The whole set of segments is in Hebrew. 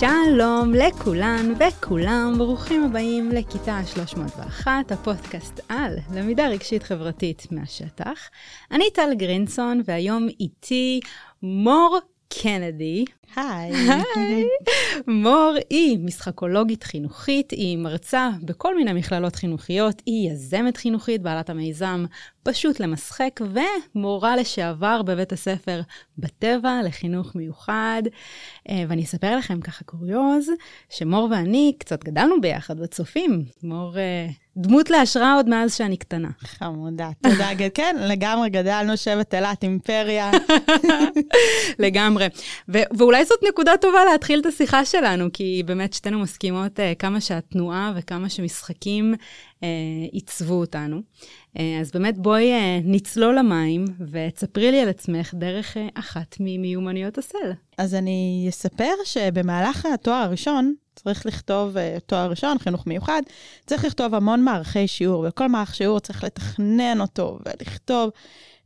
שלום לכולן וכולם, ברוכים הבאים לכיתה 301, הפודקאסט על למידה רגשית חברתית מהשטח. אני טל גרינסון, והיום איתי מור קנדי. היי. היי. מור היא משחקולוגית חינוכית, היא מרצה בכל מיני מכללות חינוכיות, היא יזמת חינוכית, בעלת המיזם פשוט למשחק, ומורה לשעבר בבית הספר בטבע לחינוך מיוחד. אה, ואני אספר לכם ככה קוריוז, שמור ואני קצת גדלנו ביחד בצופים. מור אה, דמות להשראה עוד מאז שאני קטנה. חמודה, תודה. כן, לגמרי גדלנו שבט אילת, אימפריה. לגמרי. ו- ואולי זאת נקודה טובה להתחיל את השיחה שלנו, כי באמת שתינו מסכימות uh, כמה שהתנועה וכמה שמשחקים uh, עיצבו אותנו. Uh, אז באמת בואי uh, נצלול למים ותספרי לי על עצמך דרך uh, אחת ממיומנויות הסל. אז אני אספר שבמהלך התואר הראשון, צריך לכתוב uh, תואר ראשון, חינוך מיוחד, צריך לכתוב המון מערכי שיעור, וכל מערך שיעור צריך לתכנן אותו ולכתוב.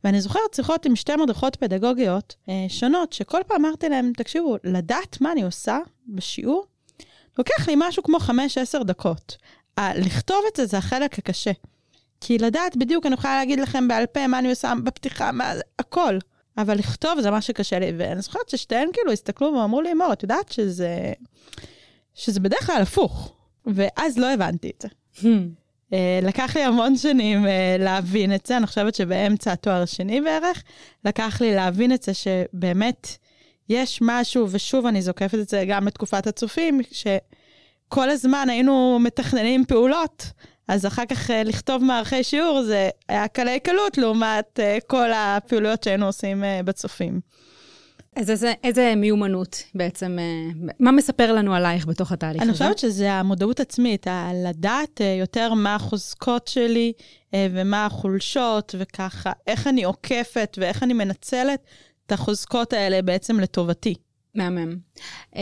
ואני זוכרת שיחות עם שתי מדריכות פדגוגיות אה, שונות, שכל פעם אמרתי להם, תקשיבו, לדעת מה אני עושה בשיעור, לוקח לי משהו כמו 5-10 דקות. ה- לכתוב את זה זה החלק הקשה. כי לדעת בדיוק, אני יכולה להגיד לכם בעל פה מה אני עושה בפתיחה, מה, הכל. אבל לכתוב זה מה שקשה לי, ואני זוכרת ששתיהן כאילו הסתכלו ואמרו לי, מור, את יודעת שזה, שזה בדרך כלל הפוך. ואז לא הבנתי את זה. Uh, לקח לי המון שנים uh, להבין את זה, אני חושבת שבאמצע התואר השני בערך, לקח לי להבין את זה שבאמת יש משהו, ושוב אני זוקפת את זה גם בתקופת הצופים, שכל הזמן היינו מתכננים פעולות, אז אחר כך uh, לכתוב מערכי שיעור זה היה קלי קלות לעומת כל הפעילויות שהיינו עושים בצופים. אז איזה, איזה מיומנות בעצם, מה מספר לנו עלייך בתוך התהליך אני הזה? חושבת שזה המודעות עצמית, לדעת יותר מה החוזקות שלי ומה החולשות, וככה, איך אני עוקפת ואיך אני מנצלת את החוזקות האלה בעצם לטובתי. מהמם. Um,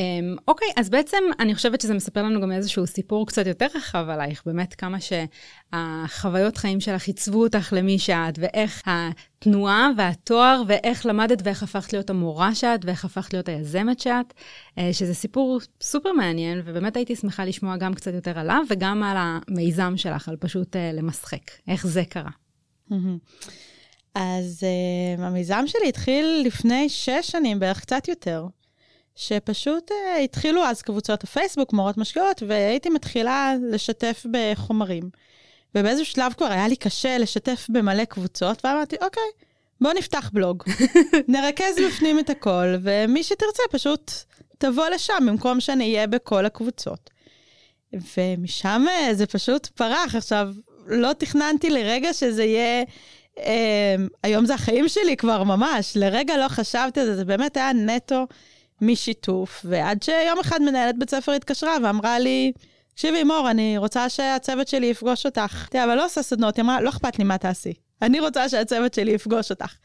אוקיי, אז בעצם אני חושבת שזה מספר לנו גם איזשהו סיפור קצת יותר רחב עלייך, באמת כמה שהחוויות חיים שלך עיצבו אותך למי שאת, ואיך התנועה והתואר, ואיך למדת ואיך הפכת להיות המורה שאת, ואיך הפכת להיות היזמת שאת, uh, שזה סיפור סופר מעניין, ובאמת הייתי שמחה לשמוע גם קצת יותר עליו, וגם על המיזם שלך, על פשוט uh, למשחק, איך זה קרה. אז uh, המיזם שלי התחיל לפני שש שנים, בערך קצת יותר. שפשוט uh, התחילו אז קבוצות הפייסבוק, מורות משקיעות, והייתי מתחילה לשתף בחומרים. ובאיזשהו שלב כבר היה לי קשה לשתף במלא קבוצות, ואמרתי, אוקיי, בוא נפתח בלוג. נרכז בפנים את הכל, ומי שתרצה פשוט תבוא לשם במקום שאני אהיה בכל הקבוצות. ומשם uh, זה פשוט פרח. עכשיו, לא תכננתי לרגע שזה יהיה... Uh, היום זה החיים שלי כבר ממש, לרגע לא חשבתי על זה, זה באמת היה נטו משיתוף, ועד שיום אחד מנהלת בית ספר התקשרה ואמרה לי, תקשיבי, מור, אני רוצה שהצוות שלי יפגוש אותך. תראה, אבל לא עושה סדנות, היא אמרה, לא אכפת לי מה תעשי. אני רוצה שהצוות שלי יפגוש אותך.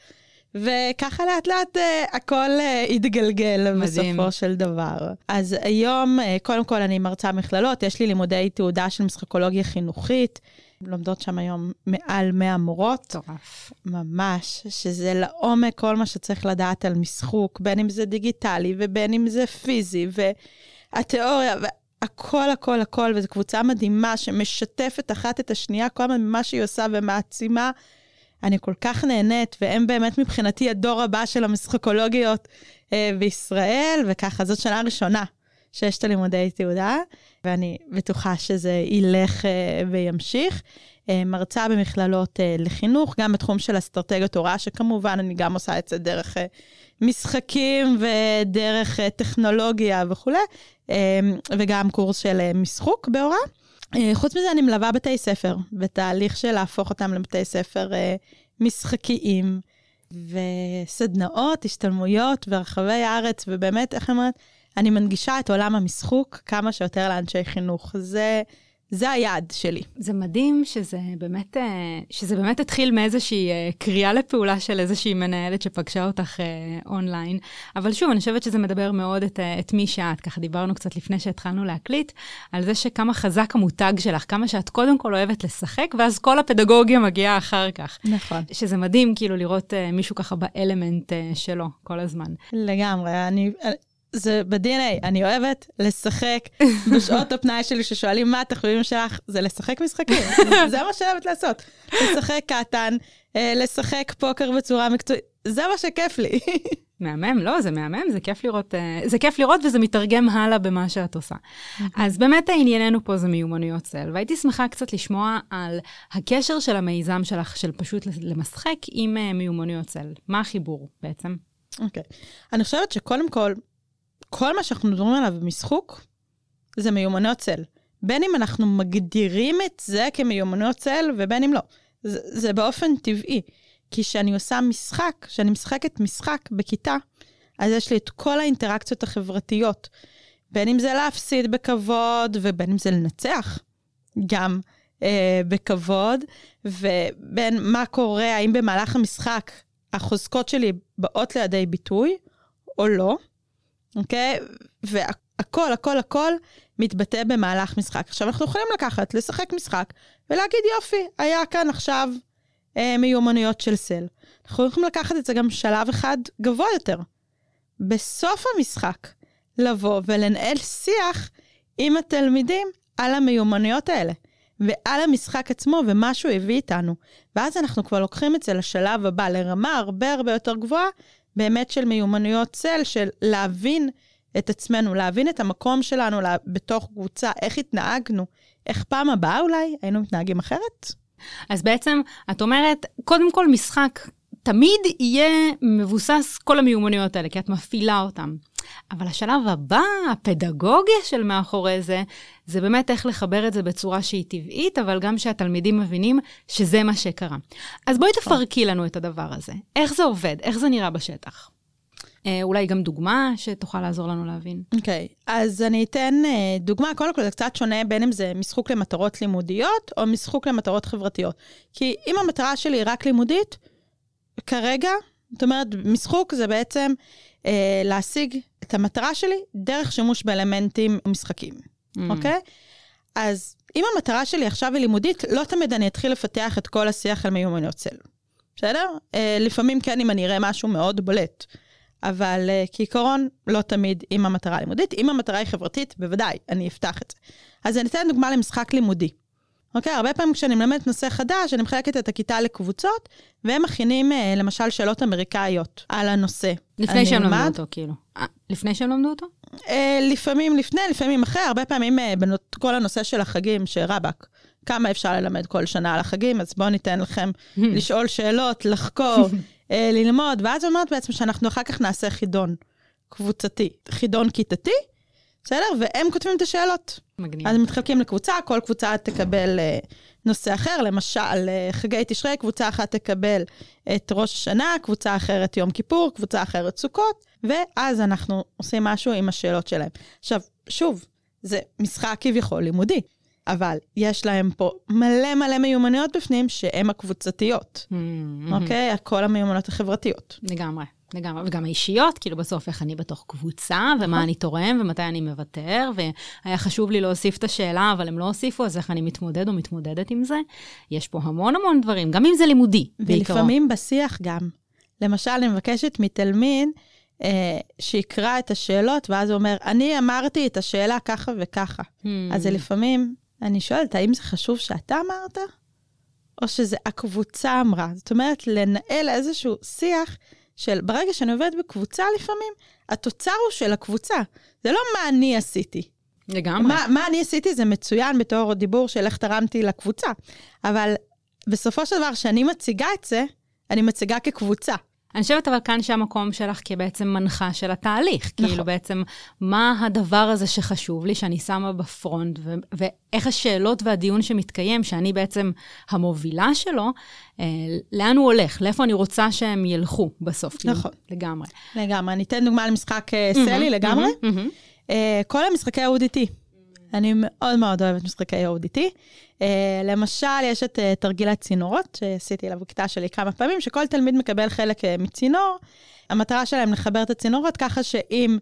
וככה לאט לאט uh, הכל uh, התגלגל מדהים. בסופו של דבר. אז היום, uh, קודם כל אני מרצה מכללות, יש לי לימודי תעודה של משחקולוגיה חינוכית. לומדות שם היום מעל 100 מורות. מטורף. ממש, שזה לעומק כל מה שצריך לדעת על משחוק, בין אם זה דיגיטלי ובין אם זה פיזי, והתיאוריה, והכל, הכל, הכל, וזו קבוצה מדהימה שמשתפת אחת את השנייה, כל הזמן ממה שהיא עושה ומעצימה. אני כל כך נהנית, והם באמת מבחינתי הדור הבא של המשחקולוגיות אה, בישראל, וככה, זאת שנה ראשונה שיש את הלימודי תעודה, ואני בטוחה שזה ילך אה, וימשיך. אה, מרצה במכללות אה, לחינוך, גם בתחום של אסטרטגיות הוראה, שכמובן אני גם עושה את זה דרך משחקים ודרך טכנולוגיה וכולי, וגם קורס של משחוק בהוראה. אה, חוץ מזה, אני מלווה בתי ספר, בתהליך של להפוך אותם לבתי ספר משחקיים, וסדנאות, השתלמויות ברחבי הארץ, ובאמת, איך אני אומרת, אני מנגישה את עולם המשחוק כמה שיותר לאנשי חינוך. זה, זה היעד שלי. זה מדהים שזה באמת, שזה באמת התחיל מאיזושהי קריאה לפעולה של איזושהי מנהלת שפגשה אותך אונליין. אבל שוב, אני חושבת שזה מדבר מאוד את, את מי שאת. ככה דיברנו קצת לפני שהתחלנו להקליט, על זה שכמה חזק המותג שלך, כמה שאת קודם כל אוהבת לשחק, ואז כל הפדגוגיה מגיעה אחר כך. נכון. שזה מדהים כאילו לראות מישהו ככה באלמנט שלו כל הזמן. לגמרי. אני... זה ב-DNA, אני אוהבת לשחק בשעות הפנאי שלי ששואלים מה התחביבים שלך, זה לשחק משחקים, זה מה שאני אוהבת לעשות. לשחק קטן, אה, לשחק פוקר בצורה מקצועית, זה מה שכיף לי. מהמם, לא, זה מהמם, זה כיף לראות, אה, זה כיף לראות וזה מתרגם הלאה במה שאת עושה. אז באמת ענייננו פה זה מיומנויות צל, והייתי שמחה קצת לשמוע על הקשר של המיזם שלך, של פשוט למשחק עם אה, מיומנויות צל. מה החיבור בעצם? אוקיי. Okay. אני חושבת שקודם כל, כל מה שאנחנו מדברים עליו במשחוק, זה מיומנויות צל. בין אם אנחנו מגדירים את זה כמיומנויות צל ובין אם לא. זה, זה באופן טבעי. כי כשאני עושה משחק, כשאני משחקת משחק בכיתה, אז יש לי את כל האינטראקציות החברתיות. בין אם זה להפסיד בכבוד, ובין אם זה לנצח גם אה, בכבוד, ובין מה קורה, האם במהלך המשחק החוזקות שלי באות לידי ביטוי או לא, אוקיי? והכל, הכל, הכל מתבטא במהלך משחק. עכשיו, אנחנו יכולים לקחת, לשחק משחק, ולהגיד, יופי, היה כאן עכשיו אה, מיומנויות של סל. אנחנו יכולים לקחת את זה גם שלב אחד גבוה יותר. בסוף המשחק, לבוא ולנהל שיח עם התלמידים על המיומנויות האלה, ועל המשחק עצמו ומה שהוא הביא איתנו. ואז אנחנו כבר לוקחים את זה לשלב הבא, לרמה הרבה הרבה יותר גבוהה, באמת של מיומנויות צל, של להבין את עצמנו, להבין את המקום שלנו בתוך קבוצה, איך התנהגנו, איך פעם הבאה אולי היינו מתנהגים אחרת. אז בעצם, את אומרת, קודם כל משחק תמיד יהיה מבוסס כל המיומנויות האלה, כי את מפעילה אותם. אבל השלב הבא, הפדגוגיה של מאחורי זה, זה באמת איך לחבר את זה בצורה שהיא טבעית, אבל גם שהתלמידים מבינים שזה מה שקרה. אז בואי. תפרקי לנו את הדבר הזה. איך זה עובד? איך זה נראה בשטח? אה, אולי גם דוגמה שתוכל לעזור לנו להבין. אוקיי, okay. אז אני אתן אה, דוגמה, קודם כל זה קצת שונה בין אם זה משחוק למטרות לימודיות או משחוק למטרות חברתיות. כי אם המטרה שלי היא רק לימודית, כרגע, זאת אומרת, משחוק זה בעצם אה, להשיג את המטרה שלי דרך שימוש באלמנטים משחקים. אוקיי? Mm. Okay? אז אם המטרה שלי עכשיו היא לימודית, לא תמיד אני אתחיל לפתח את כל השיח על מיומנויות צל. בסדר? אה, לפעמים כן, אם אני אראה משהו מאוד בולט. אבל uh, כעיקרון, לא תמיד עם המטרה הלימודית. אם המטרה היא חברתית, בוודאי, אני אפתח את זה. אז אני אתן דוגמה למשחק לימודי. אוקיי? הרבה פעמים כשאני מלמדת נושא חדש, אני מחלקת את הכיתה לקבוצות, והם מכינים uh, למשל שאלות אמריקאיות על הנושא. לפני שהם למדו אותו, כאילו. 아, אה, לפני שהם למדו אותו? Uh, לפעמים לפני, לפעמים אחרי, הרבה פעמים uh, בכל הנושא של החגים, שרבאק. כמה אפשר ללמד כל שנה על החגים, אז בואו ניתן לכם לשאול שאלות, לחקור, אה, ללמוד, ואז אומרת בעצם שאנחנו אחר כך נעשה חידון קבוצתי, חידון כיתתי, בסדר? והם כותבים את השאלות. מגניב. אז הם מתחלקים לקבוצה, כל קבוצה תקבל אה, נושא אחר, למשל, אה, חגי תשרי, קבוצה אחת תקבל את ראש השנה, קבוצה אחרת יום כיפור, קבוצה אחרת סוכות, ואז אנחנו עושים משהו עם השאלות שלהם. עכשיו, שוב, זה משחק כביכול לימודי. אבל יש להם פה מלא מלא מיומנויות בפנים שהן הקבוצתיות, mm-hmm. אוקיי? כל המיומנויות החברתיות. לגמרי. לגמרי, וגם האישיות, כאילו בסוף איך אני בתוך קבוצה, ומה נכון. אני תורם, ומתי אני מוותר, והיה חשוב לי להוסיף את השאלה, אבל הם לא הוסיפו, אז איך אני מתמודד או מתמודדת עם זה? יש פה המון המון דברים, גם אם זה לימודי, בעיקרו. ולפעמים בשיח גם. למשל, אני מבקשת מתלמיד אה, שיקרא את השאלות, ואז הוא אומר, אני אמרתי את השאלה ככה וככה. Hmm. אז לפעמים אני שואלת, האם זה חשוב שאתה אמרת, או שזה הקבוצה אמרה? זאת אומרת, לנהל איזשהו שיח של ברגע שאני עובדת בקבוצה לפעמים, התוצר הוא של הקבוצה. זה לא מה אני עשיתי. לגמרי. מה, מה אני עשיתי זה מצוין בתור דיבור של איך תרמתי לקבוצה, אבל בסופו של דבר, כשאני מציגה את זה, אני מציגה כקבוצה. אני חושבת אבל כאן שהמקום שלך כבעצם מנחה של התהליך. נכון. כאילו בעצם, מה הדבר הזה שחשוב לי, שאני שמה בפרונט, ו- ואיך השאלות והדיון שמתקיים, שאני בעצם המובילה שלו, אה, לאן הוא הולך, לאיפה אני רוצה שהם ילכו בסוף. כאילו, נכון. כאילו, לגמרי. לגמרי. אני אתן דוגמה למשחק אה, סלי לגמרי. אה, כל המשחקי ה-ODT. אני מאוד מאוד אוהבת משחקי ODT. Uh, למשל, יש את uh, תרגיל הצינורות, שעשיתי עליו בכיתה שלי כמה פעמים, שכל תלמיד מקבל חלק uh, מצינור. המטרה שלהם לחבר את הצינורות ככה שאם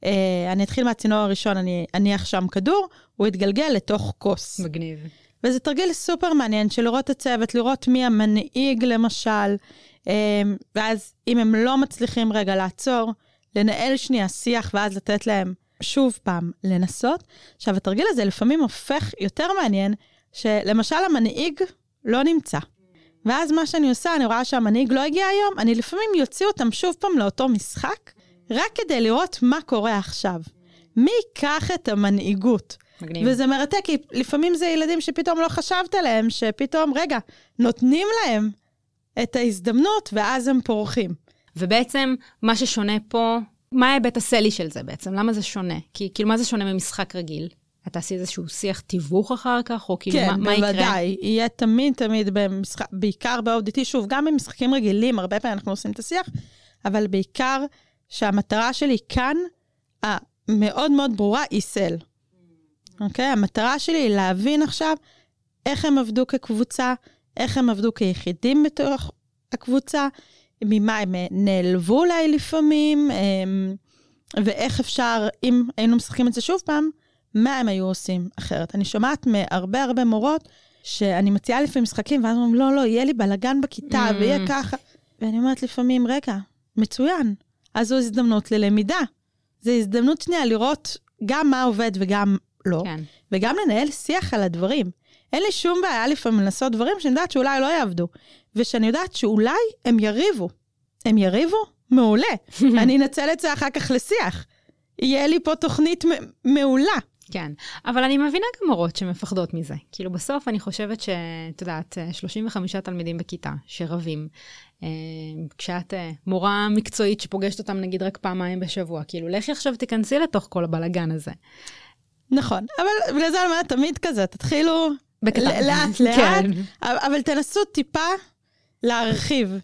uh, אני אתחיל מהצינור הראשון, אני אניח שם כדור, הוא יתגלגל לתוך כוס. מגניב. וזה תרגיל סופר מעניין של לראות את הצוות, לראות מי המנהיג למשל, ואז אם הם לא מצליחים רגע לעצור, לנהל שנייה שיח ואז לתת להם שוב פעם לנסות. עכשיו, התרגיל הזה לפעמים הופך יותר מעניין, שלמשל המנהיג לא נמצא. ואז מה שאני עושה, אני רואה שהמנהיג לא הגיע היום, אני לפעמים יוציא אותם שוב פעם לאותו משחק, רק כדי לראות מה קורה עכשיו. מי ייקח את המנהיגות? מגניב. וזה מרתק, כי לפעמים זה ילדים שפתאום לא חשבת עליהם, שפתאום, רגע, נותנים להם את ההזדמנות, ואז הם פורחים. ובעצם, מה ששונה פה, מה ההיבט הסלי של זה בעצם? למה זה שונה? כי כאילו, מה זה שונה ממשחק רגיל? את תעשי איזשהו שיח תיווך אחר כך, או כאילו, כן, מה, מה יקרה? בוודאי. יהיה תמיד תמיד במשחק, בעיקר ב-ODT, שוב, גם במשחקים רגילים, הרבה פעמים אנחנו עושים את השיח, אבל בעיקר שהמטרה שלי כאן, המאוד מאוד ברורה, היא סל. אוקיי? המטרה שלי היא להבין עכשיו איך הם עבדו כקבוצה, איך הם עבדו כיחידים בתוך הקבוצה, ממה הם נעלבו אולי לפעמים, אמ, ואיך אפשר, אם היינו משחקים את זה שוב פעם, מה הם היו עושים אחרת. אני שומעת מהרבה הרבה מורות שאני מציעה לפעמים משחקים, ואז אומרים, לא, לא, יהיה לי בלאגן בכיתה, Mm. ויהיה ככה. ואני אומרת לפעמים, רגע, מצוין, אז זו הזדמנות ללמידה. זו הזדמנות שנייה לראות גם מה עובד וגם לא, כן. וגם לנהל שיח על הדברים. אין לי שום בעיה לפעמים לנסות דברים שאני יודעת שאולי לא יעבדו, ושאני יודעת שאולי הם יריבו. הם יריבו? מעולה. אני אנצל את זה אחר כך לשיח. יהיה לי פה תוכנית מעולה. כן, אבל אני מבינה גם מורות שמפחדות מזה. כאילו בסוף אני חושבת שאת יודעת, 35 תלמידים בכיתה שרבים, אה, כשאת אה, מורה מקצועית שפוגשת אותם נגיד רק פעמיים בשבוע, כאילו לכי עכשיו תיכנסי לתוך כל הבלגן הזה. נכון, אבל בגלל זה אני אומרת, תמיד כזה, תתחילו בקטן. ל- לאט לאט, כן. אבל תנסו טיפה להרחיב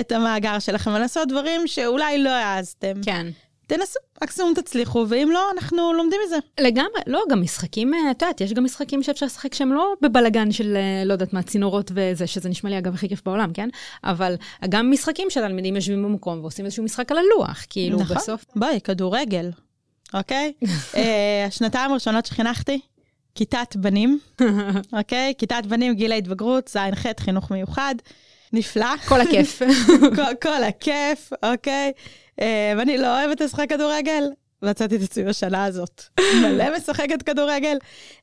את המאגר שלכם, ולעשות דברים שאולי לא העזתם. כן. תנסו, מקסימום תצליחו, ואם לא, אנחנו לומדים מזה. לגמרי, לא, גם משחקים, אה, את יודעת, יש גם משחקים שאפשר לשחק שהם לא בבלגן של, אה, לא יודעת מה, צינורות וזה, שזה נשמע לי אגב הכי כיף בעולם, כן? אבל גם משחקים שתלמידים יושבים במקום ועושים איזשהו משחק על הלוח, כאילו נכון. בסוף, בואי, כדורגל, אוקיי? אה, השנתיים הראשונות שחינכתי, כיתת בנים, אוקיי? כיתת בנים, גיל ההתבגרות, ז'-ח', חינוך מיוחד, נפלא. כל הכיף. כל, כל הכיף, אוקיי? אה, ואני לא אוהבת לשחק כדורגל. מצאתי את עצמי בשנה הזאת. מלא משחקת כדורגל.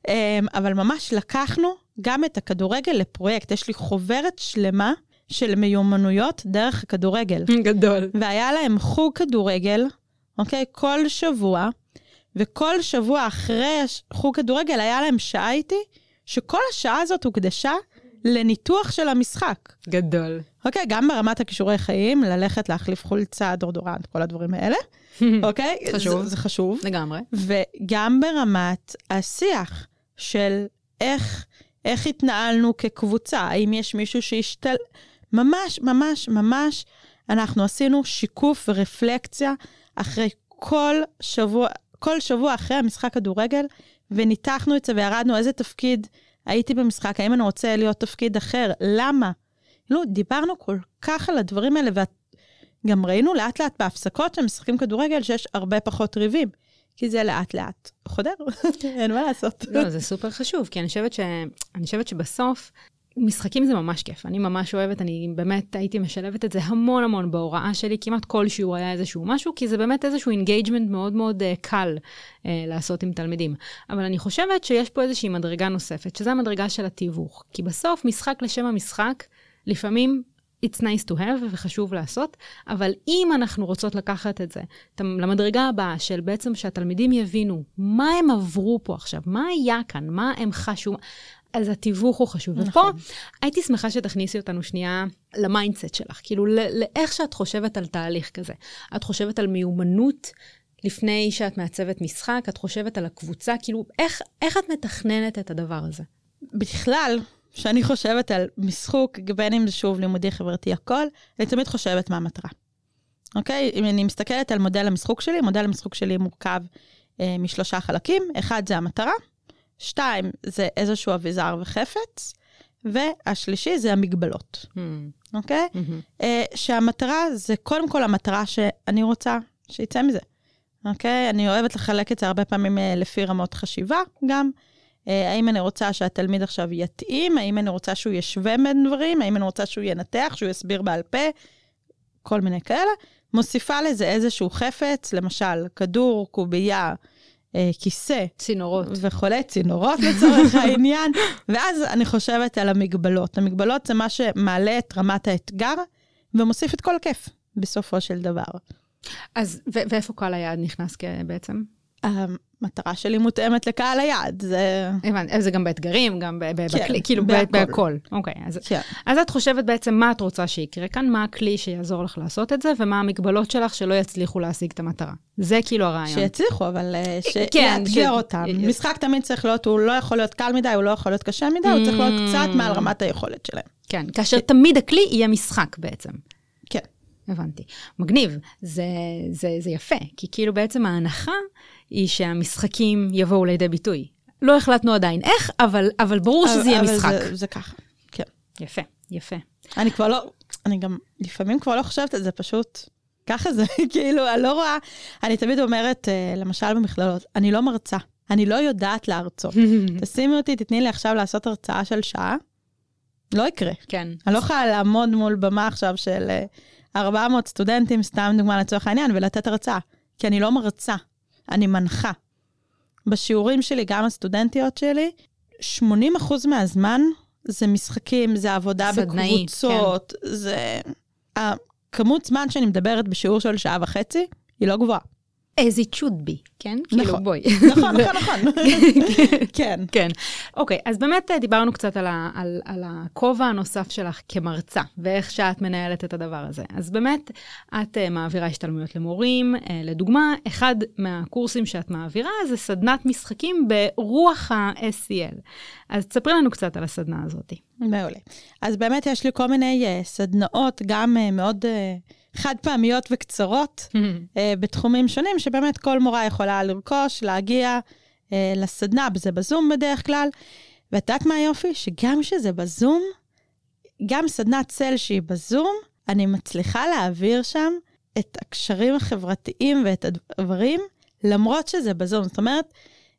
אה, אבל ממש לקחנו גם את הכדורגל לפרויקט. יש לי חוברת שלמה של מיומנויות דרך הכדורגל. גדול. והיה להם חוג כדורגל, אוקיי? כל שבוע, וכל שבוע אחרי חוג כדורגל היה להם שעה איתי, שכל השעה הזאת הוקדשה לניתוח של המשחק. גדול. אוקיי, גם ברמת הכישורי חיים, ללכת להחליף חולצה, דורדורנט, כל הדברים האלה, אוקיי? חשוב. זה, זה חשוב. לגמרי. וגם ברמת השיח של איך, איך התנהלנו כקבוצה, האם יש מישהו שהשתל... ממש, ממש, ממש, אנחנו עשינו שיקוף ורפלקציה אחרי כל שבוע, כל שבוע אחרי המשחק כדורגל, וניתחנו את זה וירדנו איזה תפקיד הייתי במשחק, האם אני רוצה להיות תפקיד אחר, למה? לא, דיברנו כל כך על הדברים האלה, וגם ראינו לאט לאט בהפסקות שהם משחקים כדורגל שיש הרבה פחות ריבים. כי זה לאט לאט חודר, אין מה לעשות. לא, זה סופר חשוב, כי אני חושבת, ש... אני חושבת שבסוף, משחקים זה ממש כיף. אני ממש אוהבת, אני באמת הייתי משלבת את זה המון המון בהוראה שלי, כמעט כל שיעור היה איזשהו משהו, כי זה באמת איזשהו engagement מאוד מאוד אה, קל אה, לעשות עם תלמידים. אבל אני חושבת שיש פה איזושהי מדרגה נוספת, שזו המדרגה של התיווך. כי בסוף, משחק לשם המשחק, לפעמים it's nice to have וחשוב לעשות, אבל אם אנחנו רוצות לקחת את זה למדרגה הבאה של בעצם שהתלמידים יבינו מה הם עברו פה עכשיו, מה היה כאן, מה הם חשו, אז התיווך הוא חשוב. נכון. ופה הייתי שמחה שתכניסי אותנו שנייה ל mindset שלך, כאילו לאיך שאת חושבת על תהליך כזה. את חושבת על מיומנות לפני שאת מעצבת משחק, את חושבת על הקבוצה, כאילו איך, איך את מתכננת את הדבר הזה? בכלל, כשאני חושבת על משחוק, בין אם זה שוב לימודי חברתי הכל, אני תמיד חושבת מה המטרה. אוקיי? אם אני מסתכלת על מודל המשחוק שלי, מודל המשחוק שלי מורכב אה, משלושה חלקים. אחד זה המטרה, שתיים זה איזשהו אביזר וחפץ, והשלישי זה המגבלות, Hmm. אוקיי? Mm-hmm. אה, שהמטרה זה קודם כל המטרה שאני רוצה שיצא מזה, אוקיי? אני אוהבת לחלק את זה הרבה פעמים אה, לפי רמות חשיבה גם. אה, האם אני רוצה שהתלמיד עכשיו יתאים? האם אני רוצה שהוא ישווה בין דברים? האם אני רוצה שהוא ינתח, שהוא יסביר בעל פה? כל מיני כאלה. מוסיפה לזה איזשהו חפץ, למשל, כדור, קובייה, כיסא. צינורות. וכולי, צינורות לצורך העניין, ואז אני חושבת על המגבלות. המגבלות זה מה שמעלה את רמת האתגר ומוסיף את כל הכיף, בסופו של דבר. אז ו- ואיפה קהל היעד נכנס בעצם? המטרה שלי מותאמת לקהל היעד, זה... הבנתי, זה גם באתגרים, גם כן, בכלי, כאילו בהכל. אוקיי, אז, כן. אז את חושבת בעצם מה את רוצה שיקרה כאן, מה הכלי שיעזור לך לעשות את זה, ומה המגבלות שלך שלא יצליחו להשיג את המטרה. זה כאילו הרעיון. שיצליחו, אבל אה, כן, ש- שיאתגר אותם. י- משחק תמיד צריך להיות, הוא לא יכול להיות קל מדי, הוא לא יכול להיות קשה מדי, הוא צריך להיות קצת מעל רמת היכולת שלהם. כן, כאשר תמיד הכלי יהיה משחק בעצם. הבנתי. מגניב, זה, זה, זה יפה, כי כאילו בעצם ההנחה היא שהמשחקים יבואו לידי ביטוי. לא החלטנו עדיין איך, אבל, אבל ברור שזה יהיה אבל משחק. זה- זה ככה, כן. יפה, יפה. אני כבר לא, אני גם לפעמים כבר לא חושבת על זה, פשוט ככה זה, כאילו, אני לא רואה, אני תמיד אומרת, אה, למשל במכללות, אני לא מרצה, אני לא יודעת להרצות. תשימי אותי, תתני לי עכשיו לעשות הרצאה של שעה, לא יקרה. כן. אני לא יכולה לעמוד מול במה עכשיו של אה, 400 סטודנטים, סתם דוגמה לצורך העניין, ולתת הרצאה, כי אני לא מרצה, אני מנחה. בשיעורים שלי, גם הסטודנטיות שלי, 80% מהזמן זה משחקים, זה עבודה סדנאי, בקבוצות, זה... הכמות זמן שאני מדברת בשיעור של שעה וחצי, היא לא גבוהה. as it should be, כן? כאילו נכון. בואי. נכון, נכון, נכון. כן. כן. אוקיי, אז באמת אה, דיברנו קצת על, ה, על, על הכובע הנוסף שלך כמרצה, ואיך שאת מנהלת את הדבר הזה. אז באמת, את uh, מעבירה השתלמויות למורים. Uh, לדוגמה, אחד מהקורסים שאת מעבירה זה סדנת משחקים ברוח ה-SCL. אז תספרי לנו קצת על הסדנה הזאת. מעולה. אז באמת יש לי כל מיני uh, סדנאות, גם uh, מאוד uh, חד פעמיות וקצרות, uh, בתחומים שונים, שבאמת כל מורה יכולה לרכוש, להגיע uh, לסדנה, זה בזום בדרך כלל. ואת יודעת מה היופי? שגם שזה בזום, גם סדנת צל שהיא בזום, אני מצליחה להעביר שם את הקשרים החברתיים ואת הדברים, למרות שזה בזום. זאת אומרת,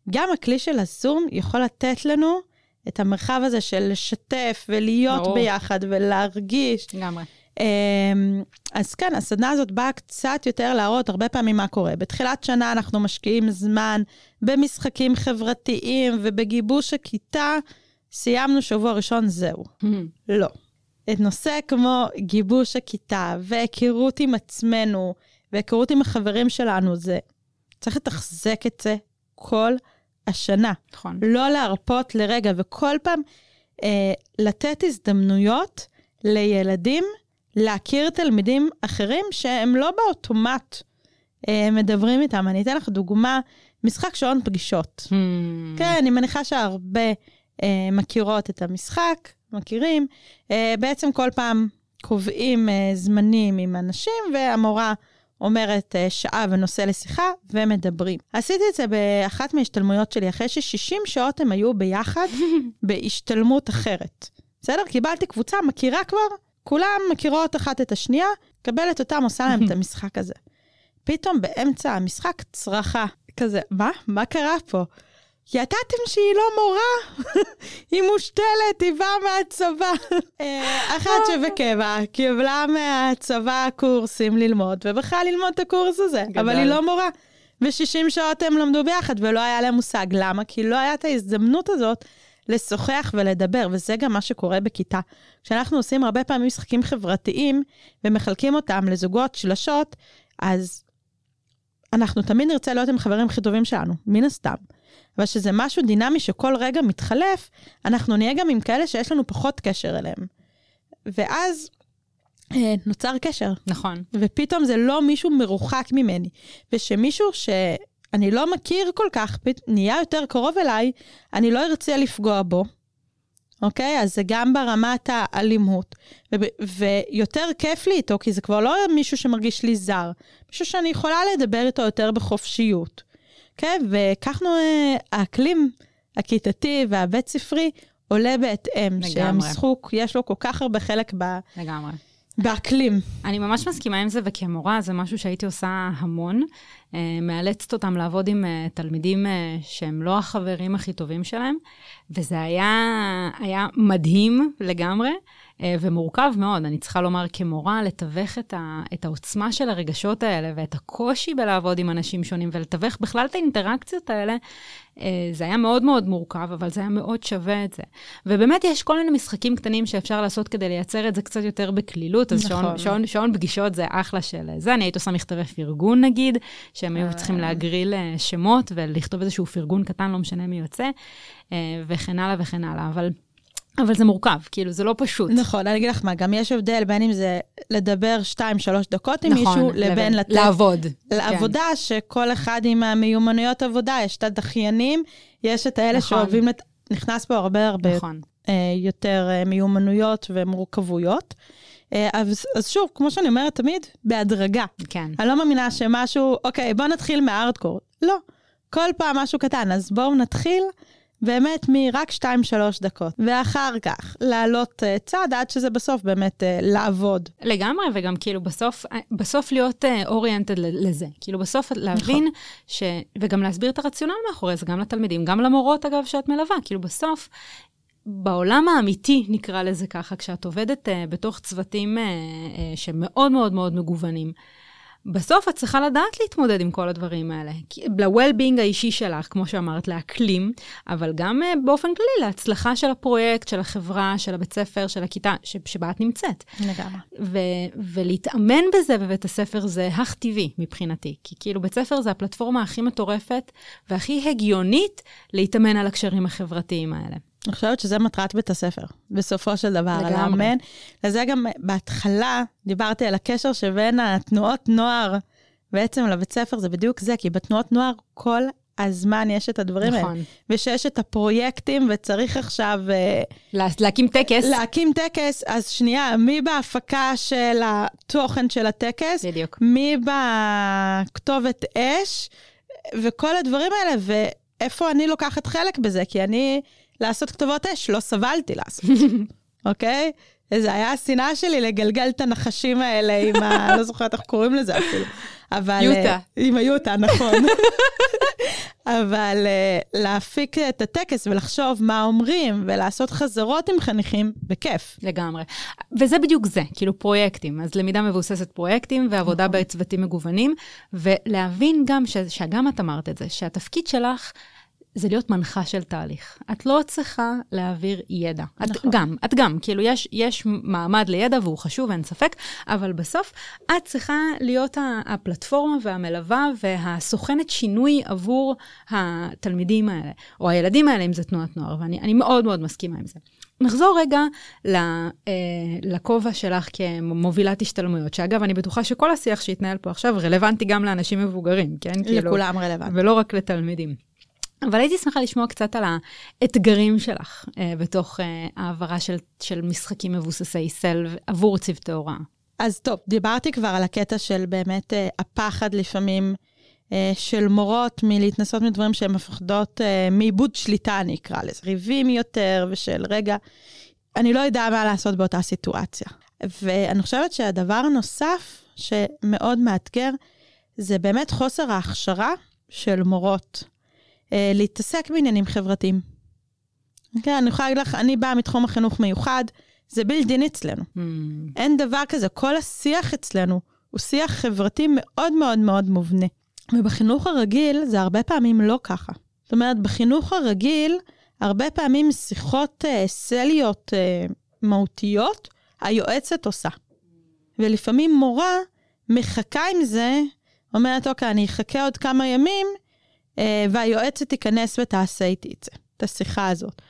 גם הכלי של הזום יכול לתת לנו את המרחב הזה של לשתף ולהיות ברור. ביחד ולהרגיש. לגמרי. אמ, אז כן, הסדנה הזאת באה קצת יותר להראות הרבה פעמים מה קורה. בתחילת שנה אנחנו משקיעים זמן במשחקים חברתיים ובגיבוש הכיתה. סיימנו שבוע ראשון, זהו. לא. את נושא כמו גיבוש הכיתה והיכרות עם עצמנו והיכרות עם החברים שלנו, זה צריך לתחזק את זה כל השנה. נכון. לא להרפות לרגע, וכל פעם אה, לתת הזדמנויות לילדים להכיר תלמידים אחרים שהם לא באוטומט אה, מדברים איתם. אני אתן לך דוגמה, משחק שעון פגישות. כן, אני מניחה שהרבה אה, מכירות את המשחק, מכירים. אה, בעצם כל פעם קובעים אה, זמנים עם אנשים, והמורה אומרת אה, שעה ונושא לשיחה, ומדברים. עשיתי את זה באחת מההשתלמויות שלי, אחרי ש-60 שעות הם היו ביחד בהשתלמות אחרת. בסדר? קיבלתי קבוצה, מכירה כבר, כולם מכירות אחת את השנייה, קבלת אותם, עושה להם את המשחק הזה. פתאום באמצע המשחק צרחה, כזה, מה? מה קרה פה? ידעתם שהיא לא מורה? היא מושתלת, היא באה מהצבא. אה, אחת שבקבע קיבלה מהצבא קורסים ללמוד, ובחרה ללמוד את הקורס הזה, גדל. אבל היא לא מורה. ו-60 שעות הם למדו ביחד, ולא היה להם מושג. למה? כי לא הייתה ההזדמנות הזאת לשוחח ולדבר, וזה גם מה שקורה בכיתה. כשאנחנו עושים הרבה פעמים משחקים חברתיים, ומחלקים אותם לזוגות, שלשות, אז אנחנו תמיד נרצה להיות עם החברים הכי טובים שלנו, מן הסתם. אבל שזה משהו דינמי שכל רגע מתחלף, אנחנו נהיה גם עם כאלה שיש לנו פחות קשר אליהם. ואז אה, נוצר קשר, נכון. ופתאום זה לא מישהו מרוחק ממני. ושמישהו שאני לא מכיר כל כך, נהיה יותר קרוב אליי, אני לא ארצה לפגוע בו. אוקיי? אז זה גם ברמת האלימות. וב- ויותר כיף לי איתו, כי זה כבר לא מישהו שמרגיש לי זר. מישהו שאני יכולה לדבר איתו יותר בחופשיות. כן? וכך אה, האקלים הכיתתי והבית ספרי עולה בהתאם. לגמרי. שהמשחוק, יש לו כל כך הרבה חלק ב- לגמרי. באקלים. אני ממש מסכימה עם זה, וכמורה זה משהו שהייתי עושה המון. אה, מאלצת אותם לעבוד עם אה, תלמידים אה, שהם לא החברים הכי טובים שלהם, וזה היה, היה מדהים לגמרי. אה, ומורכב מאוד, אני צריכה לומר כמורה, לתווך את, ה, את העוצמה של הרגשות האלה ואת הקושי בלעבוד עם אנשים שונים ולתווך בכלל את האינטראקציות האלה, אה, זה היה מאוד מאוד מורכב, אבל זה היה מאוד שווה את זה. ובאמת יש כל מיני משחקים קטנים שאפשר לעשות כדי לייצר את זה קצת יותר בקלילות, אז נכון. שעון, שעון, שעון פגישות זה אחלה של זה. אני הייתי עושה מכתבי פרגון נגיד, שהם היו צריכים להגריל שמות ולכתוב איזשהו פרגון קטן, לא משנה מי יוצא, וכן הלאה וכן הלאה. אבל... אבל זה מורכב, כאילו, זה לא פשוט. נכון, אני אגיד לך מה, גם יש הבדל בין אם זה לדבר 2-3 דקות עם נכון, מישהו, לבין, לבין לתת... לעבוד. לעבודה, כן. שכל אחד עם המיומנויות עבודה, יש את הדחיינים, יש את האלה נכון. שאוהבים, לת... נכנס פה הרבה הרבה נכון. אה, יותר אה, מיומנויות ומורכבויות. אה, אז, אז שוב, כמו שאני אומרת תמיד, בהדרגה. כן. אני לא מאמינה שמשהו, אוקיי, בוא נתחיל מהארדקור. לא, כל פעם משהו קטן, אז בואו נתחיל. באמת מרק 2-3 דקות, ואחר כך לעלות uh, צעד עד שזה בסוף באמת uh, לעבוד. לגמרי, וגם כאילו בסוף, אה, בסוף להיות אוריינטד uh, לזה. כאילו בסוף להבין, נכון. ש... וגם להסביר את הרציונל מאחורי זה, גם לתלמידים, גם למורות אגב שאת מלווה. כאילו בסוף, בעולם האמיתי, נקרא לזה ככה, כשאת עובדת uh, בתוך צוותים uh, uh, שמאוד מאוד מאוד מגוונים, בסוף את צריכה לדעת להתמודד עם כל הדברים האלה. ל-well-being האישי שלך, כמו שאמרת, לאקלים, אבל גם uh, באופן כללי להצלחה של הפרויקט, של החברה, של הבית ספר, של הכיתה ש- שבה את נמצאת. לגמרי. ו- ולהתאמן בזה בבית הספר זה הכ טבעי מבחינתי. כי כאילו בית ספר זה הפלטפורמה הכי מטורפת והכי הגיונית להתאמן על הקשרים החברתיים האלה. אני חושבת שזה מטרת בית הספר, בסופו של דבר, לגמרי. לאמן. לזה גם בהתחלה דיברתי על הקשר שבין התנועות נוער בעצם לבית ספר, זה בדיוק זה, כי בתנועות נוער כל הזמן יש את הדברים נכון. האלה. ושיש את הפרויקטים, וצריך עכשיו... אה, לה, להקים טקס. להקים טקס, אז שנייה, מי בהפקה של התוכן של הטקס? בדיוק. מי בכתובת אש? וכל הדברים האלה, ואיפה אני לוקחת חלק בזה? כי אני... לעשות כתובות אש, לא סבלתי לעשות, אוקיי? זה היה השנאה שלי לגלגל את הנחשים האלה עם ה... לא זוכרת איך קוראים לזה אפילו. אבל... יוטה. אה, עם היוטה, נכון. אבל uh, להפיק את הטקס ולחשוב מה אומרים ולעשות חזרות עם חניכים, בכיף. לגמרי. וזה בדיוק זה, כאילו פרויקטים. אז למידה מבוססת פרויקטים ועבודה נכון. בצוותים מגוונים, ולהבין גם, ש... שגם את אמרת את זה, שהתפקיד שלך... זה להיות מנחה של תהליך. את לא צריכה להעביר ידע. נכון. את גם, את גם, כאילו יש, יש מעמד לידע והוא חשוב, אין ספק, אבל בסוף את צריכה להיות הפלטפורמה והמלווה והסוכנת שינוי עבור התלמידים האלה, או הילדים האלה, אם זה תנועת נוער, ואני מאוד מאוד מסכימה עם זה. נחזור רגע אה, לכובע שלך כמובילת השתלמויות, שאגב, אני בטוחה שכל השיח שהתנהל פה עכשיו רלוונטי גם לאנשים מבוגרים, כן? כאילו, לכולם כאילו, רלוונטי. ולא רק לתלמידים. אבל הייתי שמחה לשמוע קצת על האתגרים שלך אה, בתוך אה, העברה של, של משחקים מבוססי סל עבור צוותי הוראה. אז טוב, דיברתי כבר על הקטע של באמת אה, הפחד לפעמים אה, של מורות מלהתנסות מדברים שהן מפחדות אה, מאיבוד שליטה, אני אקרא לזה, ריבים יותר ושל רגע, אני לא יודע מה לעשות באותה סיטואציה. ואני חושבת שהדבר הנוסף שמאוד מאתגר, זה באמת חוסר ההכשרה של מורות. אה, להתעסק בעניינים חברתיים. כן, אני יכולה להגיד לך, אני באה מתחום החינוך מיוחד, זה בילדין אצלנו. Mm. אין דבר כזה, כל השיח אצלנו הוא שיח חברתי מאוד מאוד מאוד מובנה. ובחינוך הרגיל זה הרבה פעמים לא ככה. זאת אומרת, בחינוך הרגיל, הרבה פעמים שיחות uh, סליות uh, מהותיות, היועצת עושה. ולפעמים מורה מחכה עם זה, אומרת, אוקיי, אני אחכה עוד כמה ימים, אה, והיועצת תיכנס ותעשה איתי את זה, את השיחה הזאת.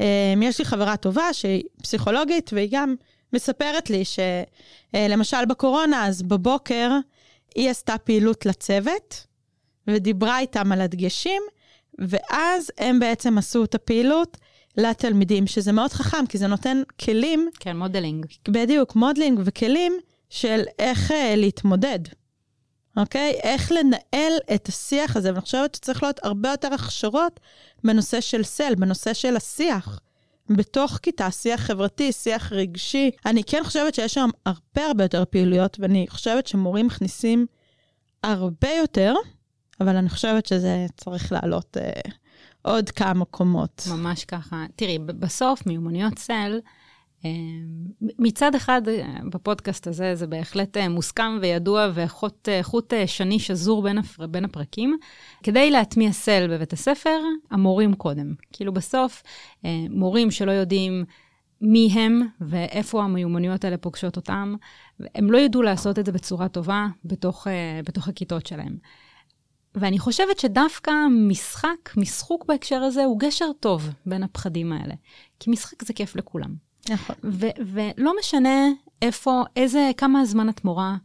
אה, יש לי חברה טובה שהיא פסיכולוגית, והיא גם מספרת לי שלמשל אה, בקורונה, אז בבוקר היא עשתה פעילות לצוות, ודיברה איתם על הדגשים, ואז הם בעצם עשו את הפעילות לתלמידים, שזה מאוד חכם, כי זה נותן כלים. כן, modeling. בדיוק, modeling וכלים של איך להתמודד. אוקיי? איך לנהל את השיח הזה, ואני חושבת שצריך להיות הרבה יותר הכשרות בנושא של SEL, בנושא של השיח. בתוך כיתה, שיח חברתי, שיח רגשי. אני כן חושבת שיש שם הרבה הרבה יותר פעילויות, ואני חושבת שמורים מכניסים הרבה יותר, אבל אני חושבת שזה צריך לעלות אה, עוד כמה קומות. ממש ככה. תראי, בסוף מיומנויות סל, מצד אחד, בפודקאסט הזה זה בהחלט מוסכם וידוע וחוט שני שזור בין, הפר, בין הפרקים. כדי להטמיע סל בבית הספר, המורים קודם. כאילו בסוף, מורים שלא יודעים מי הם ואיפה המיומנויות האלה פוגשות אותם, הם לא ידעו לעשות את זה בצורה טובה בתוך, בתוך הכיתות שלהם. ואני חושבת שדווקא משחק, משחוק בהקשר הזה, הוא גשר טוב בין הפחדים האלה. כי משחק זה כיף לכולם. נכון. ולא משנה איפה, איזה, כמה זמן את מורה,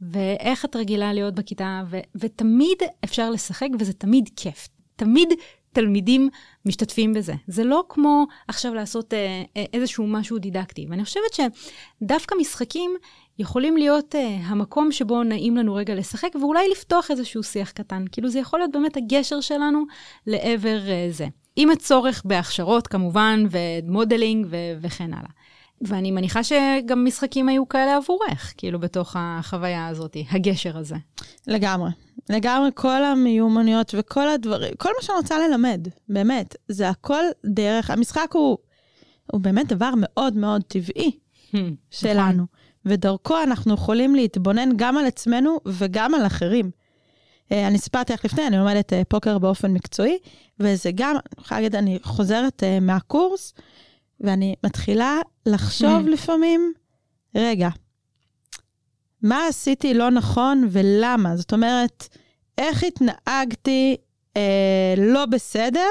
ואיך את רגילה להיות בכיתה, ותמיד אפשר לשחק, וזה תמיד כיף. תמיד תלמידים משתתפים בזה. זה לא כמו עכשיו לעשות אה, אה, איזשהו משהו דידקטי. ואני חושבת שדווקא משחקים יכולים להיות אה, המקום שבו נעים לנו רגע לשחק, ואולי לפתוח איזשהו שיח קטן. כאילו זה יכול להיות באמת הגשר שלנו לעבר אה, זה. עם הצורך בהכשרות כמובן, ו modeling ו- וכן הלאה. ואני מניחה שגם משחקים היו כאלה עבורך, כאילו בתוך החוויה הזאת, הגשר הזה. לגמרי. לגמרי כל המיומנויות וכל הדברים, כל מה שאני רוצה ללמד, באמת, זה הכל דרך, המשחק הוא, הוא באמת דבר מאוד מאוד טבעי hmm, שלנו. נכון. ודרכו אנחנו יכולים להתבונן גם על עצמנו וגם על אחרים. אה, אני סיפרתי לך לפני, אני לומדת אה, פוקר באופן מקצועי, וזה גם, אני יכולה להגיד, אני חוזרת אה, מהקורס, ואני מתחילה לחשוב לפעמים, רגע, מה עשיתי לא נכון ולמה? זאת אומרת, איך התנהגתי אה, לא בסדר,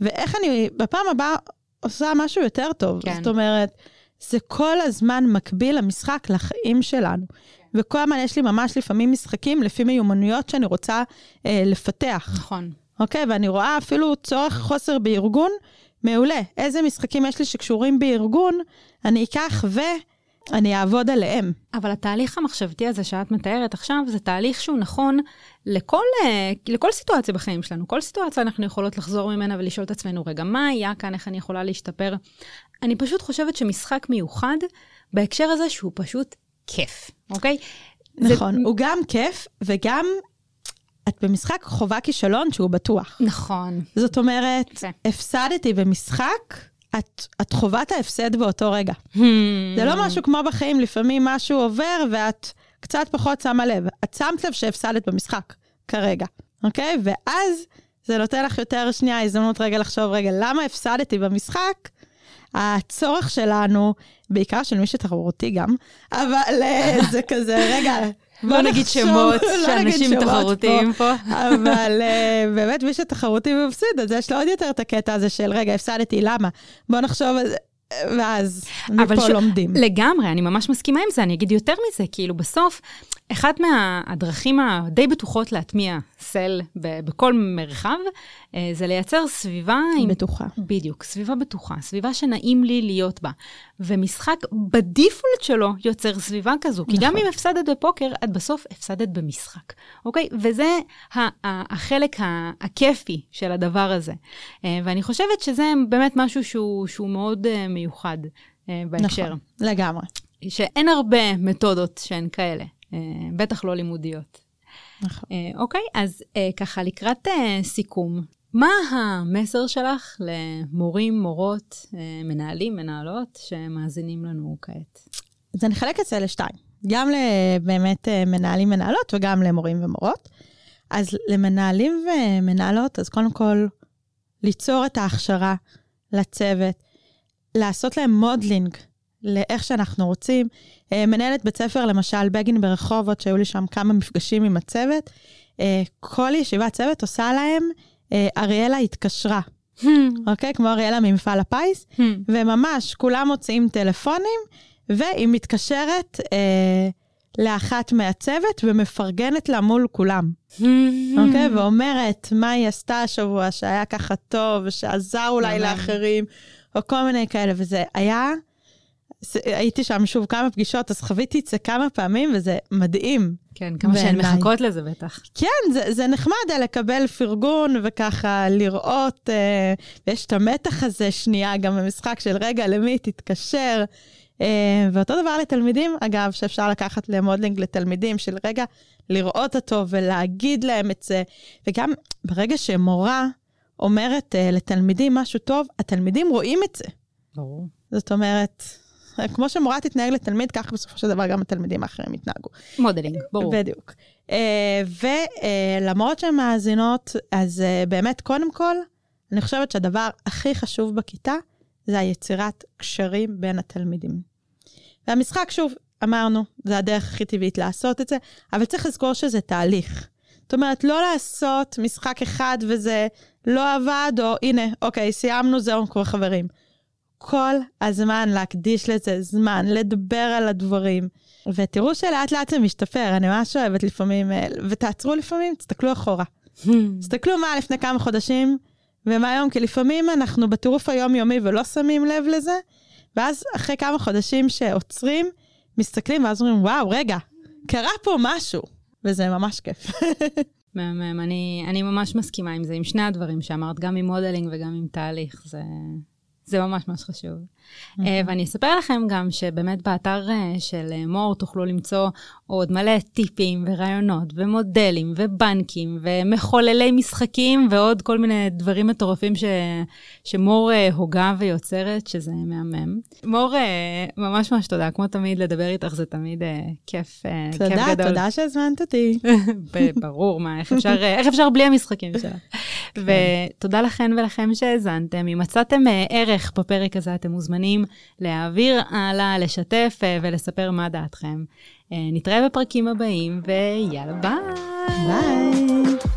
ואיך אני בפעם הבאה עושה משהו יותר טוב. כן. זאת אומרת, זה כל הזמן מקביל למשחק, לחיים שלנו. וכל הזמן יש לי ממש לפעמים משחקים לפי מיומנויות שאני רוצה אה, לפתח. נכון. אוקיי? ואני רואה אפילו צורך חוסר בארגון, מעולה. איזה משחקים יש לי שקשורים בארגון, אני אקח ואני אעבוד עליהם. אבל התהליך המחשבתי הזה שאת מתארת עכשיו, זה תהליך שהוא נכון לכל, אה, לכל סיטואציה בחיים שלנו. כל סיטואציה אנחנו יכולות לחזור ממנה ולשאול את עצמנו, רגע, מה היה כאן, איך אני יכולה להשתפר? אני פשוט חושבת שמשחק מיוחד, בהקשר הזה שהוא פשוט כיף, אוקיי? נכון, זה... הוא גם כיף, וגם את במשחק חובה כישלון שהוא בטוח. נכון. זאת אומרת, זה. הפסדתי במשחק, את, את חובה את ההפסד באותו רגע. Hmm. זה לא משהו כמו בחיים, לפעמים משהו עובר ואת קצת פחות שמה לב. את שמת לב שהפסדת במשחק, כרגע, אוקיי? ואז זה נותן לך יותר שנייה הזדמנות רגע לחשוב, רגע, למה הפסדתי במשחק? הצורך שלנו, בעיקר של מי שתחרותי גם, אבל אה, זה כזה, רגע, בוא נגיד שמות לא שאנשים תחרותיים פה. אבל uh, באמת, מי שתחרותי ומפסיד, אז יש לו עוד יותר את הקטע הזה של, רגע, הפסדתי, למה? בוא נחשוב על זה. ואז מפה ש... לומדים. לגמרי, אני ממש מסכימה עם זה, אני אגיד יותר מזה, כאילו בסוף, אחת מהדרכים הדי בטוחות להטמיע סל ב- בכל מרחב, אה, זה לייצר סביבה... בטוחה. עם... בדיוק, סביבה בטוחה, סביבה שנעים לי להיות בה. ומשחק בדיפולט שלו יוצר סביבה כזו, נכון. כי גם נכון. אם הפסדת בפוקר, את בסוף הפסדת במשחק, אוקיי? וזה החלק הכיפי של הדבר הזה. אה, ואני חושבת שזה באמת משהו שהוא, שהוא מאוד אה, מיוחד בהקשר. נכון, לגמרי. שאין הרבה מתודות שהן כאלה. בטח לא לימודיות. נכון. אה, אוקיי, אז אה, ככה לקראת סיכום, מה המסר שלך למורים, מורות, מנהלים, מנהלות שמאזינים לנו כעת? אז אני אחלק את זה לשתיים, גם לבאמת מנהלים, מנהלות וגם למורים ומורות. אז למנהלים ומנהלות, אז קודם כל, ליצור את ההכשרה לצוות, לעשות להם modeling לאיך שאנחנו רוצים. אה, מנהלת בית ספר, למשל, בגין ברחובות, שהיו לי שם כמה מפגשים עם הצוות, אה, כל ישיבת צוות עושה להם, אה, אריאלה התקשרה. Hmm. אוקיי? כמו אריאלה ממפעל הפיס, hmm. וממש כולם מוציאים טלפונים, והיא מתקשרת אה, לאחת מהצוות ומפרגנת לה מול כולם. Hmm. אוקיי? ואומרת מה היא עשתה השבוע שהיה ככה טוב, ושעזר אולי לאחרים, או כל מיני כאלה, וזה היה הייתי שם שוב כמה פגישות, אז חוויתי את זה כמה פעמים, וזה מדהים. כן, כמה שהן מחכות לזה בטח. כן, זה, זה נחמד לקבל פרגון וככה לראות, אה, ויש את המתח הזה שנייה גם במשחק של רגע, למי תתקשר. אה, ואותו דבר לתלמידים, אגב, שאפשר לקחת ל modeling לתלמידים, של רגע לראות אותו ולהגיד להם את זה. וגם ברגע שמורה אומרת אה, לתלמידים משהו טוב, התלמידים רואים את זה. ברור. זאת אומרת, כמו שמורה תתנהג לתלמיד, ככה בסופו של דבר גם התלמידים האחרים יתנהגו. modeling, ברור. בדיוק. אה, ולמורות שהן מאזינות, אז אה, באמת, קודם כל, אני חושבת שהדבר הכי חשוב בכיתה זה היצירת קשרים בין התלמידים. והמשחק, שוב, אמרנו, זה הדרך הכי טבעית לעשות את זה, אבל צריך לזכור שזה תהליך. זאת אומרת, לא לעשות משחק אחד וזה לא עבד, או הנה, אוקיי, סיימנו, זהו, כבר חברים. כל הזמן להקדיש לזה זמן, לדבר על הדברים. ותראו שלאט לאט זה משתפר, אני ממש אוהבת לפעמים, אה, ותעצרו לפעמים, תסתכלו אחורה. תסתכלו מה לפני כמה חודשים ומה היום, כי לפעמים אנחנו בטירוף היומיומי ולא שמים לב לזה, ואז אחרי כמה חודשים שעוצרים, מסתכלים ואז אומרים, וואו, רגע, קרה פה משהו, וזה ממש כיף. מהמם, אני, אני ממש מסכימה עם זה, עם שני הדברים שאמרת, גם עם modeling וגם עם תהליך, זה, זה ממש ממש חשוב. Mm-hmm. ואני אספר לכם גם שבאמת באתר אה, של אה, מור תוכלו למצוא עוד מלא טיפים ורעיונות ומודלים ובנקים ומחוללי משחקים ועוד כל מיני דברים מטורפים ש... שמור הוגה ויוצרת, שזה מהמם. מור, ממש ממש תודה, כמו תמיד, לדבר איתך זה תמיד כיף, תודה, כיף גדול. תודה, תודה שהזמנת אותי. ברור, מה, איך אפשר, איך אפשר בלי המשחקים שלך? כן. ותודה לכן ולכם שהאזנתם. אם מצאתם ערך בפרק הזה, אתם מוזמנים. להעביר הלאה, לשתף אה, ולספר מה דעתכם. אה, נתראה בפרקים הבאים, ויאללה ביי. ביי.